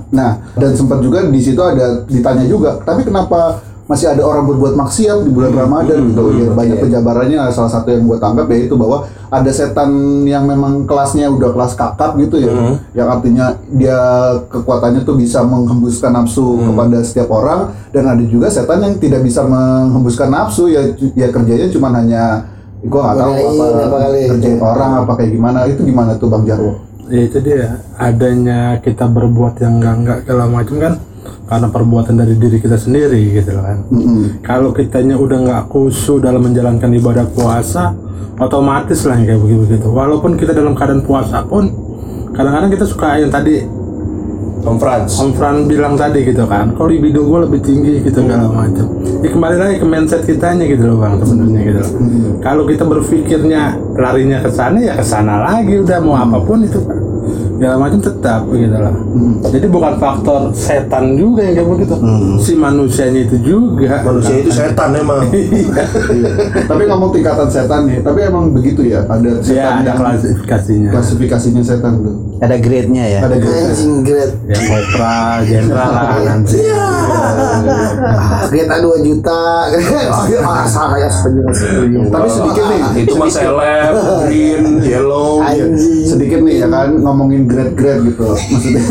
Speaker 3: nah dan sempat juga di situ ada ditanya juga tapi kenapa masih ada orang berbuat maksiat di bulan Ramadan gitu. Ya banyak penjabarannya salah satu yang gue tangkap yaitu bahwa ada setan yang memang kelasnya udah kelas kakap gitu ya yang artinya dia kekuatannya tuh bisa menghembuskan nafsu kepada setiap orang. Dan ada juga setan yang tidak bisa menghembuskan nafsu. Ya ya kerjanya cuma hanya gua nggak tahu apa,
Speaker 2: apa kali.
Speaker 3: kerjain orang apa kayak gimana. Itu gimana tuh bang Jarwo?
Speaker 5: Ya itu dia. Adanya kita berbuat yang enggak enggak segala macam kan karena perbuatan dari diri kita sendiri gitu loh kan kalau kitanya udah nggak khusyuk dalam menjalankan ibadah puasa otomatis lah kayak begitu begitu walaupun kita dalam keadaan puasa pun kadang-kadang kita suka yang tadi
Speaker 1: Om Franz.
Speaker 5: Om Fran bilang tadi gitu kan, kalau libido gue lebih tinggi gitu segala macam. Ya kembali lagi ke mindset kitanya gitu loh bang sebenarnya gitu loh. Kalau kita berpikirnya larinya ke sana ya ke sana lagi udah mau apa pun itu kan. Segala macam tetap gitu loh. Jadi bukan faktor setan juga yang kayak begitu. Si manusianya itu juga.
Speaker 1: Manusia itu setan emang.
Speaker 3: tapi ngomong tingkatan setan nih tapi emang begitu ya ada
Speaker 5: Ya
Speaker 3: setan
Speaker 5: ada
Speaker 3: yang
Speaker 5: klasifikasinya.
Speaker 3: klasifikasinya setan tuh
Speaker 4: ada grade-nya ya
Speaker 3: ada grade
Speaker 2: Anjing grade.
Speaker 5: Ya kopra, jenderal lah nanti.
Speaker 2: Ah, Grade 2 juta. Ah, salah ya sebenarnya.
Speaker 3: tapi sedikit nih
Speaker 1: itu mah seleb, green, yellow.
Speaker 2: Anjing.
Speaker 3: sedikit nih ya kan ngomongin grade-grade gitu maksudnya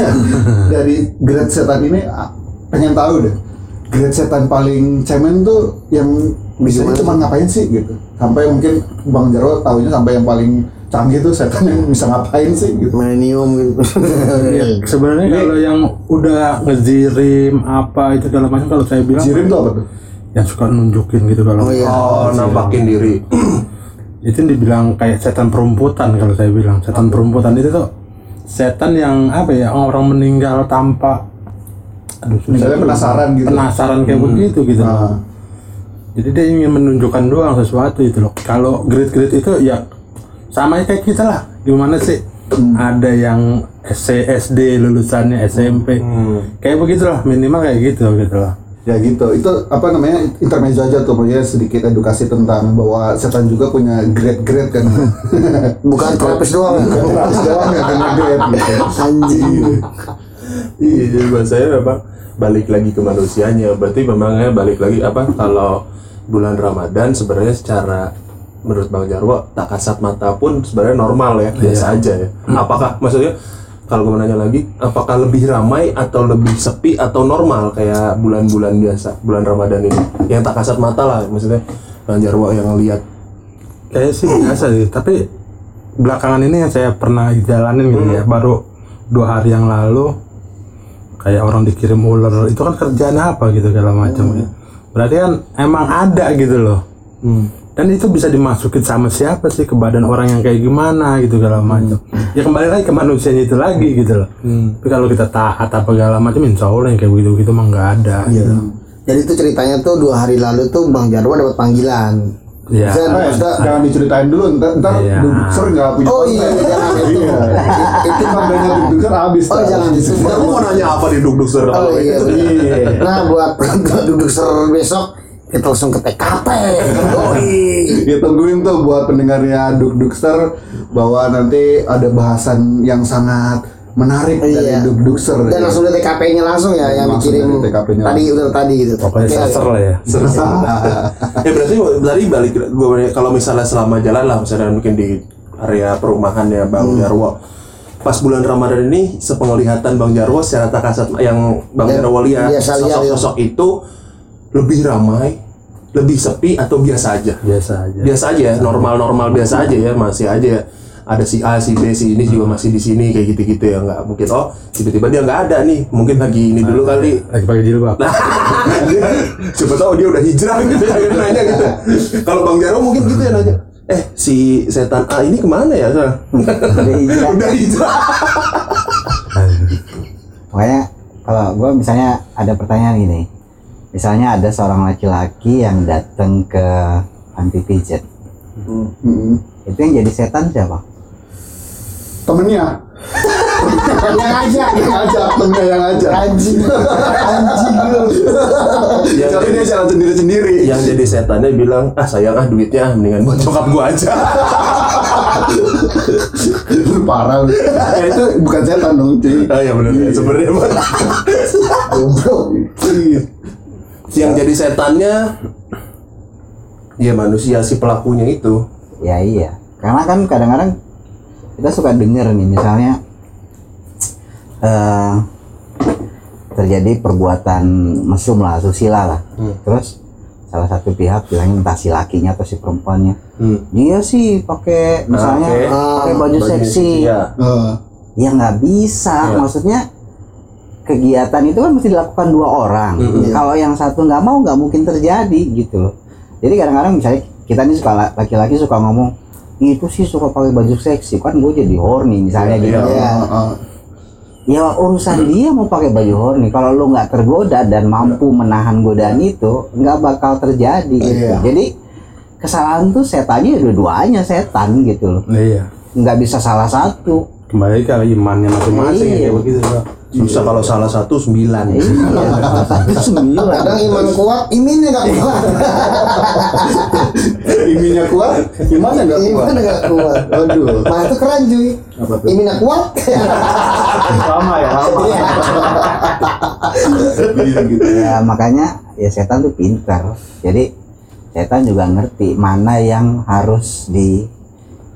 Speaker 3: dari grade setan ini ah, pengen tahu deh grade setan paling cemen tuh yang misalnya cuma ngapain sih gitu sampai mungkin bang Jarwo tahunya sampai yang paling canggih tuh setan yang bisa ngapain sih gitu
Speaker 2: Millennium gitu.
Speaker 5: Ya, sebenarnya kalau yang udah ngezirim apa itu segala macam kalau saya bilang
Speaker 3: jirim tuh apa tuh
Speaker 5: yang suka nunjukin gitu kalau
Speaker 2: Oh iya.
Speaker 1: Oh, nampakin diri.
Speaker 5: itu dibilang kayak setan perumputan kalau saya bilang setan perumputan itu tuh setan yang apa ya orang meninggal tanpa aduh susah
Speaker 3: misalnya
Speaker 5: juga.
Speaker 3: penasaran gitu
Speaker 5: penasaran kayak begitu gitu loh.
Speaker 3: Ah.
Speaker 5: jadi dia ingin menunjukkan doang sesuatu itu loh kalau grade-grade itu ya sama kayak kita lah. Gimana sih? Ada yang SD lulusannya SMP kayak begitulah minimal kayak gitu gitu loh
Speaker 3: ya gitu. Itu apa namanya? Intermezzo aja tuh pokoknya sedikit edukasi tentang bahwa setan juga punya grade-grade kan.
Speaker 2: Bukan terapis doang.
Speaker 3: Terus doang ya punya grade gitu.
Speaker 2: Anjing.
Speaker 1: Iya, jadi buat saya memang balik lagi ke manusianya. Berarti memangnya balik lagi apa? Kalau bulan Ramadan sebenarnya secara menurut Bang Jarwo tak kasat mata pun sebenarnya normal ya, biasa aja ya. Apakah maksudnya kalau gue nanya lagi, apakah lebih ramai atau lebih sepi atau normal kayak bulan-bulan biasa, bulan Ramadan ini? Yang tak kasat mata lah, maksudnya Bang Jarwo yang lihat.
Speaker 5: Kayak sih biasa sih, tapi belakangan ini yang saya pernah jalanin gitu ya, baru dua hari yang lalu kayak orang dikirim ular itu kan kerjaan apa gitu segala macam ya. Berarti kan emang ada gitu loh. Dan itu bisa dimasukin sama siapa sih ke badan orang yang kayak gimana gitu segala macam. Ya kembali lagi ke manusianya itu lagi gitu loh. Tapi kalau kita taat apa segala macam insya Allah yang kayak begitu gitu mah nggak ada. Gitu.
Speaker 2: Jadi itu ceritanya tuh dua hari lalu tuh Bang Jarwo dapat panggilan.
Speaker 5: Ya.
Speaker 2: Saya
Speaker 3: Eh,
Speaker 2: maksudnya
Speaker 3: jangan diceritain dulu ntar, ntar
Speaker 5: Iya.
Speaker 3: dudukser nggak punya
Speaker 2: Oh iya, jangan itu.
Speaker 3: Iya.
Speaker 2: Itu
Speaker 3: Tandanya dudukser habis
Speaker 2: Oh jangan disebut.
Speaker 1: Kamu mau nanya apa di duduk
Speaker 2: Oh iya. bener. Nah buat buat duduk ser besok kita langsung ke TKP.
Speaker 3: Ya tungguin tuh buat pendengarnya Duk Dukster bahwa nanti ada bahasan yang sangat menarik dari
Speaker 2: Iya.
Speaker 3: Duk Dukster.
Speaker 2: Dan langsung dari TKP-nya langsung ya yang
Speaker 3: Langsung
Speaker 2: dikirim
Speaker 3: dari TKP-nya
Speaker 2: tadi udah tadi gitu.
Speaker 5: Pokoknya
Speaker 2: Oke.
Speaker 5: saser lah ya.
Speaker 1: ya berarti dari balik kalau misalnya selama jalan lah misalnya mungkin di area perumahannya Bang Jarwo pas bulan Ramadan ini sepenglihatan Bang Jarwo secara tak kasat yang Bang
Speaker 2: Ya,
Speaker 1: Jarwo lihat
Speaker 2: lihat,
Speaker 1: sosok-sosok itu lebih ramai lebih sepi atau biasa aja
Speaker 5: Biasa aja.
Speaker 1: biasa aja ya normal-normal biasa aja ya masih aja ada si A si B si ini juga masih di sini kayak gitu-gitu ya nggak mungkin oh tiba-tiba dia nggak ada nih mungkin lagi ini dulu kali
Speaker 5: Lagi pakai jilbab.
Speaker 1: Nah, siapa tahu dia udah hijrah gitu ya nanya gitu. Kalau Bang Jaro mungkin gitu ya nanya. Eh, si setan A ini ke mana ya? Udah
Speaker 4: hijrah.
Speaker 1: udah hijrah.
Speaker 4: Pokoknya kalau gue misalnya ada pertanyaan gini, misalnya ada seorang laki-laki yang datang ke anti pijat,
Speaker 3: Mm-mm.
Speaker 4: itu yang jadi setan siapa?
Speaker 3: Temennya
Speaker 2: Yang aja.
Speaker 3: yang ngajak, temennya yang ngajak.
Speaker 2: Anjing. Anjing.
Speaker 1: Yang
Speaker 3: Tapi dia
Speaker 1: jadi,
Speaker 3: jalan sendiri-sendiri.
Speaker 1: yang jadi setannya bilang, ah sayang ah duitnya mendingan buat cokap gua aja.
Speaker 3: Parah. Ya itu bukan setan dong, cuy.
Speaker 1: Ah ya benar ya sebenarnya.
Speaker 3: Goblok. Iya.
Speaker 1: yang jadi setannya ya manusia si pelakunya itu.
Speaker 4: Ya iya, karena kan kadang-kadang kita suka denger nih misalnya eh terjadi perbuatan mesum lah, susila lah, terus salah satu pihak bilangnya entah si lakinya atau si perempuannya,
Speaker 1: Hmm.
Speaker 4: dia sih pakai misalnya
Speaker 1: oke.
Speaker 4: pakai baju seksi,
Speaker 1: Ya.
Speaker 4: Ya nggak bisa
Speaker 1: Iya.
Speaker 4: maksudnya kegiatan itu kan mesti dilakukan dua orang
Speaker 1: Mm-mm.
Speaker 4: kalau yang satu nggak mau nggak mungkin terjadi gitu loh jadi kadang-kadang misalnya kita nih suka la- laki-laki suka ngomong itu sih suka pakai baju seksi kan gue jadi horny misalnya gitu
Speaker 1: Iya.
Speaker 4: ya
Speaker 3: eh.
Speaker 4: ya urusan dia mau pakai baju horny kalau lu nggak tergoda dan mampu menahan godaan itu nggak bakal terjadi gitu
Speaker 3: Iya.
Speaker 4: jadi kesalahan tuh setannya ya dua-duanya setan gitu loh
Speaker 5: Iya.
Speaker 4: nggak bisa salah satu
Speaker 5: Kembali ke imannya masing-masing
Speaker 4: Iya.
Speaker 5: ya kayak begitu. Bang.
Speaker 1: Susah kalau salah satu sembilan.
Speaker 4: Iya, salah satu sembilan.
Speaker 2: Kadang iman kuat, iminnya nggak kuat.
Speaker 3: Iminnya kuat, imannya nggak kuat.
Speaker 2: Iman nggak kuat.
Speaker 3: Aduh.
Speaker 2: Nah itu keren cuy.
Speaker 3: Apa tuh?
Speaker 2: Iminnya kuat.
Speaker 3: Sama ya, sama. Iya gitu.
Speaker 4: ya makanya ya setan tuh pintar jadi setan juga ngerti mana yang harus di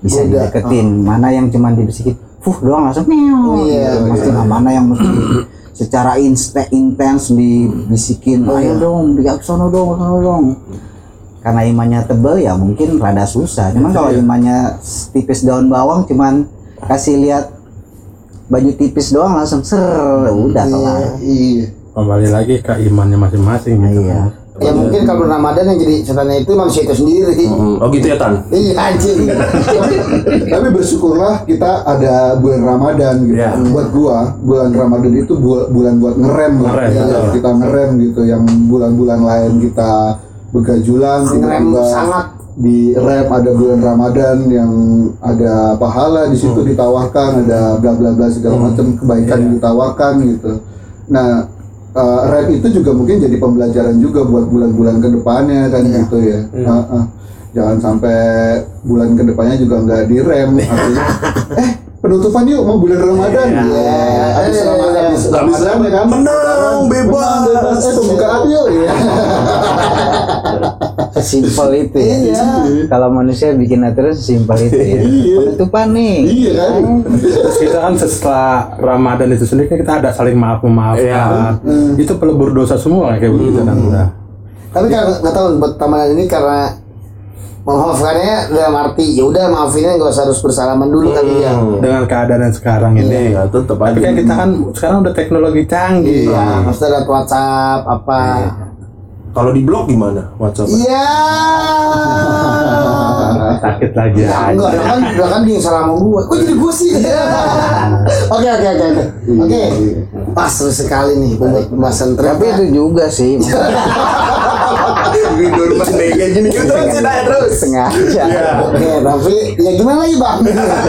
Speaker 4: bisa
Speaker 2: Goda.
Speaker 4: dideketin mana yang cuma dibisikin fuh doang langsung meow
Speaker 2: Iya,
Speaker 4: gitu. Mesti
Speaker 2: iya.
Speaker 4: mana yang mesti secara insta intens dibisikin
Speaker 2: Oh,
Speaker 4: ayo
Speaker 2: iya.
Speaker 4: dong di sono dong sono dong karena imannya tebel ya mungkin rada susah cuman kalau imannya tipis daun bawang cuman kasih lihat baju tipis doang langsung ser udah kelar
Speaker 3: Iya.
Speaker 5: Kembali lagi ke imannya masing-masing gitu.
Speaker 4: Iya.
Speaker 2: Ya mungkin kalau Ramadan yang jadi setannya itu manusia itu sendiri.
Speaker 1: Hmm, Oh gitu ya Tan?
Speaker 2: Iya anjing.
Speaker 3: Tapi bersyukurlah kita ada bulan Ramadan gitu.
Speaker 1: Iya.
Speaker 3: Buat gua, bulan Ramadan itu bu- bulan buat ngerem lah.
Speaker 5: Ngerem,
Speaker 3: Ya,
Speaker 5: betul.
Speaker 3: kita ngerem gitu. Yang bulan-bulan lain kita begajulan,
Speaker 2: Ngerem
Speaker 3: tiba-tiba
Speaker 2: sangat.
Speaker 3: di rem ada bulan Ramadan yang ada pahala di situ ditawarkan, ada bla bla bla segala macam kebaikan yang ditawarkan gitu. Nah, eh, rem itu juga mungkin jadi pembelajaran juga buat bulan-bulan ke depannya kan gitu ya. Heeh. Jangan sampai bulan ke depannya juga nggak direm. Artinya, eh penutupan yuk mau bulan Ramadan.
Speaker 2: Iya.
Speaker 3: Habis Ramadan, habis habis rem ya kan.
Speaker 1: Menang, bebas.
Speaker 3: Menang, bebas. Eh pembukaan yuk. Iya.
Speaker 4: Sesimpel itu ya.
Speaker 3: Iya.
Speaker 4: Kalau manusia bikin aturan sesimpel itu ya.
Speaker 3: Iya.
Speaker 4: Penutupan nih.
Speaker 3: Iya kan.
Speaker 5: Terus kita kan setelah Ramadan itu sendiri kan kita ada saling maaf memaafkan. Itu pelebur dosa semua kayak begitu kan udah.
Speaker 2: Tapi kan nggak tahu buat Ramadan ini karena memaafkannya dalam arti ya udah maafinnya nggak usah harus bersalaman dulu kali ya.
Speaker 5: Dengan keadaan yang sekarang ini.
Speaker 1: Ya tetap aja.
Speaker 5: Tapi kan kita kan sekarang udah teknologi canggih.
Speaker 2: Iya, maksudnya lewat WhatsApp apa.
Speaker 1: Kalau di blog gimana WhatsApp?
Speaker 2: Iya.
Speaker 5: Sakit lagi
Speaker 2: Ya,
Speaker 5: ya.
Speaker 2: enggak, lah kan, lah kan dia yang salah sama gue. Kok jadi gue sih? Oke, oke, oke, oke. Oke. Pas seru sekali nih pembahasan
Speaker 4: Tapi itu juga sih.
Speaker 1: Tidur nih kayak gini gitu terus tidak terus.
Speaker 4: Sengaja.
Speaker 2: Oke, tapi ya gimana lagi bang?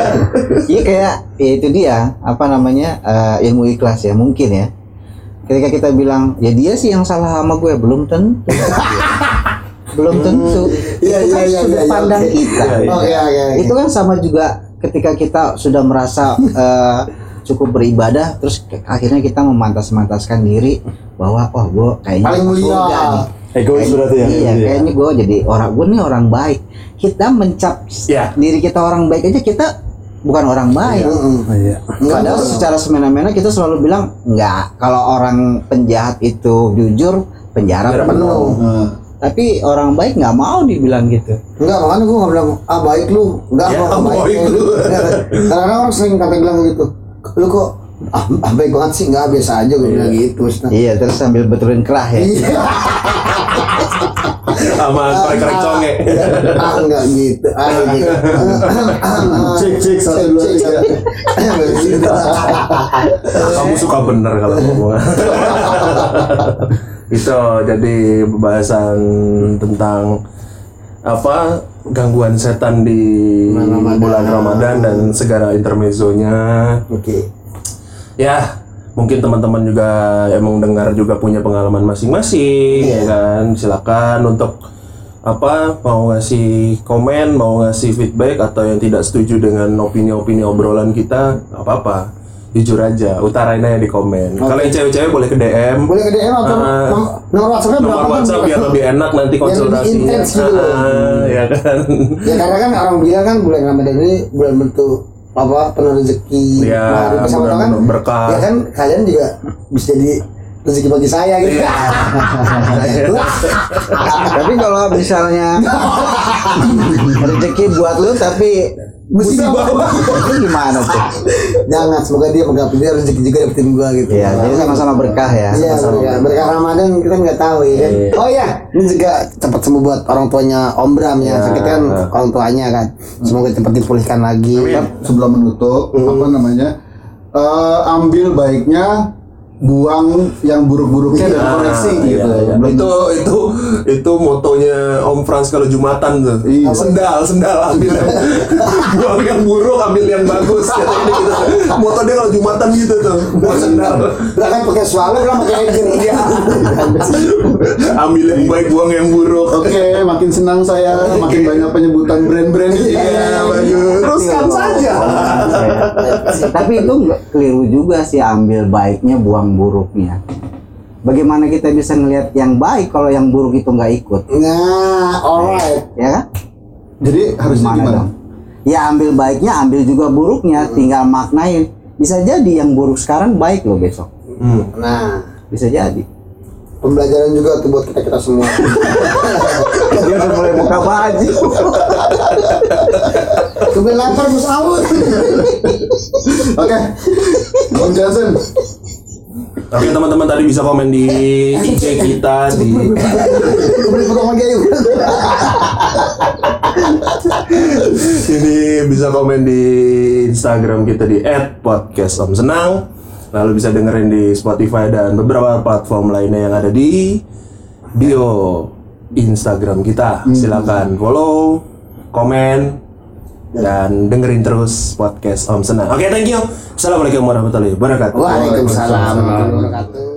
Speaker 4: Iya kayak ya itu dia apa namanya eh, ilmu ikhlas ya mungkin ya. Ketika kita bilang ya dia sih yang salah sama gue belum tentu. belum tentu.
Speaker 2: Iya,
Speaker 4: itu kan
Speaker 2: iya, iya,
Speaker 4: sudut
Speaker 2: iya, iya,
Speaker 4: pandang
Speaker 2: oke.
Speaker 4: kita.
Speaker 2: Oke.
Speaker 4: Itu kan sama juga ketika kita sudah merasa eh, cukup beribadah, terus akhirnya kita memantas-mantaskan diri bahwa oh gue kayaknya
Speaker 2: Paling mulia.
Speaker 4: nih.
Speaker 1: Egois berarti ya.
Speaker 4: Iya, kayaknya gue jadi orang gue nih orang baik. Kita mencap
Speaker 1: Iya.
Speaker 4: diri kita orang baik aja kita bukan orang baik.
Speaker 2: Mm-mm.
Speaker 5: Oh, iya.
Speaker 4: Padahal secara semena-mena kita selalu bilang enggak kalau orang penjahat itu jujur penjara
Speaker 1: Penjara
Speaker 4: penuh.
Speaker 1: penuh.
Speaker 3: Nah,
Speaker 4: Tapi orang baik nggak mau dibilang gitu.
Speaker 2: Enggak, makanya gue gak bilang, ah baik lu Enggak,
Speaker 1: Ya,
Speaker 2: gua nggak
Speaker 1: baik
Speaker 2: baik,
Speaker 1: lu.
Speaker 2: Kadang-kadang orang sering kata bilang gitu Lu kok, ah, ah baik banget sih, enggak biasa aja gue bilang gitu
Speaker 4: Iya, terus sambil betulin kerah ya.
Speaker 2: Iya,
Speaker 1: Sama korek-korek conge.
Speaker 2: ah enggak gitu, ah gitu
Speaker 3: Cek, cek, satu, dua, tiga.
Speaker 1: Kamu suka bener kalau ngomong. itu jadi pembahasan tentang apa gangguan setan di
Speaker 2: Bulan Ramadan.
Speaker 1: bulan Ramadan dan segala intermezzonya.
Speaker 2: Oke,
Speaker 1: Ya, mungkin teman-teman juga emang dengar juga punya pengalaman masing-masing,
Speaker 2: Iya.
Speaker 1: ya kan? Silakan untuk apa mau ngasih komen, mau ngasih feedback atau yang tidak setuju dengan opini-opini obrolan kita, nggak apa-apa. Jujur aja, utarain aja di komen. Kalau yang cewek-cewek boleh ke DM.
Speaker 2: boleh ke DM atau nom- nomor berapa
Speaker 1: Nomor? WhatsApp biar lebih enak nanti
Speaker 2: lebih
Speaker 1: konsultasinya.
Speaker 2: intens gitu.
Speaker 1: Ah, ya kan.
Speaker 2: Ya karena kan orang bilang kan bulan Ramadan ini bulan bentuk apa penuh rezeki
Speaker 1: Iya,
Speaker 2: Nah, bersama kan
Speaker 1: berkah.
Speaker 2: ya kan kalian juga bisa jadi rezeki bagi saya gitu
Speaker 1: Iya.
Speaker 4: tapi kalau misalnya rezeki buat lu tapi
Speaker 2: musibah
Speaker 4: itu gimana tuh?
Speaker 2: jangan semoga dia menggap dia rezeki juga dapetin gua gitu
Speaker 4: Iya, jadi sama-sama berkah ya.
Speaker 2: Iya, berkah, berkah Ramadan kita nggak tahu ya kan. Oh iya, ini juga cepat sembuh buat orang tuanya Om Bram ya. Sakit kan orang tuanya kan. Semoga cepat dipulihkan lagi.
Speaker 3: sebelum menutup
Speaker 2: Hmm.
Speaker 3: apa namanya eh, ambil baiknya buang yang buruk-buruknya dan koreksi
Speaker 1: Ah,
Speaker 3: gitu
Speaker 1: iya, iya. Itu itu itu motonya Om Frans kalau Jumatan tuh.
Speaker 3: Iya.
Speaker 1: Sendal, sendal ambil yang buang yang buruk, ambil yang bagus. Kata ini gitu. Moto dia kalau Jumatan gitu tuh. Buang sendal.
Speaker 2: Lah kan pakai swallow kan pakai ejer dia.
Speaker 1: ambil yang baik, buang yang buruk.
Speaker 3: Oke, makin senang saya, makin banyak penyebutan brand-brand.
Speaker 1: Iya, bagus. Teruskan saja.
Speaker 4: Tapi itu nggak keliru juga sih ambil baiknya buang buruknya. Bagaimana kita bisa ngelihat yang baik kalau yang buruk itu nggak ikut,
Speaker 2: Nah, alright.
Speaker 4: ya kan?
Speaker 3: Jadi harusnya
Speaker 4: Gimana
Speaker 3: gimana?
Speaker 4: dong? Ya ambil baiknya, ambil juga buruknya, tinggal maknain. Bisa jadi yang buruk sekarang baik loh besok.
Speaker 2: Nah,
Speaker 4: Bisa jadi.
Speaker 2: pembelajaran juga tuh buat kita kita semua.
Speaker 4: Dia udah mulai buka baju.
Speaker 2: Kemudian lempar Mus Awut.
Speaker 3: Oke, Om Johnson.
Speaker 1: Oke teman-teman tadi bisa komen di IG kita di
Speaker 2: Kemudian potong lagi ayo.
Speaker 1: Ini bisa komen di Instagram kita di @podcastomsenang. Lalu bisa dengerin di Spotify dan beberapa platform lainnya yang ada di bio Instagram kita. Silakan follow, komen, dan dengerin terus podcast Om Senang. Oke, thank you. Assalamualaikum warahmatullahi wabarakatuh.
Speaker 2: Waalaikumsalam warahmatullahi wabarakatuh.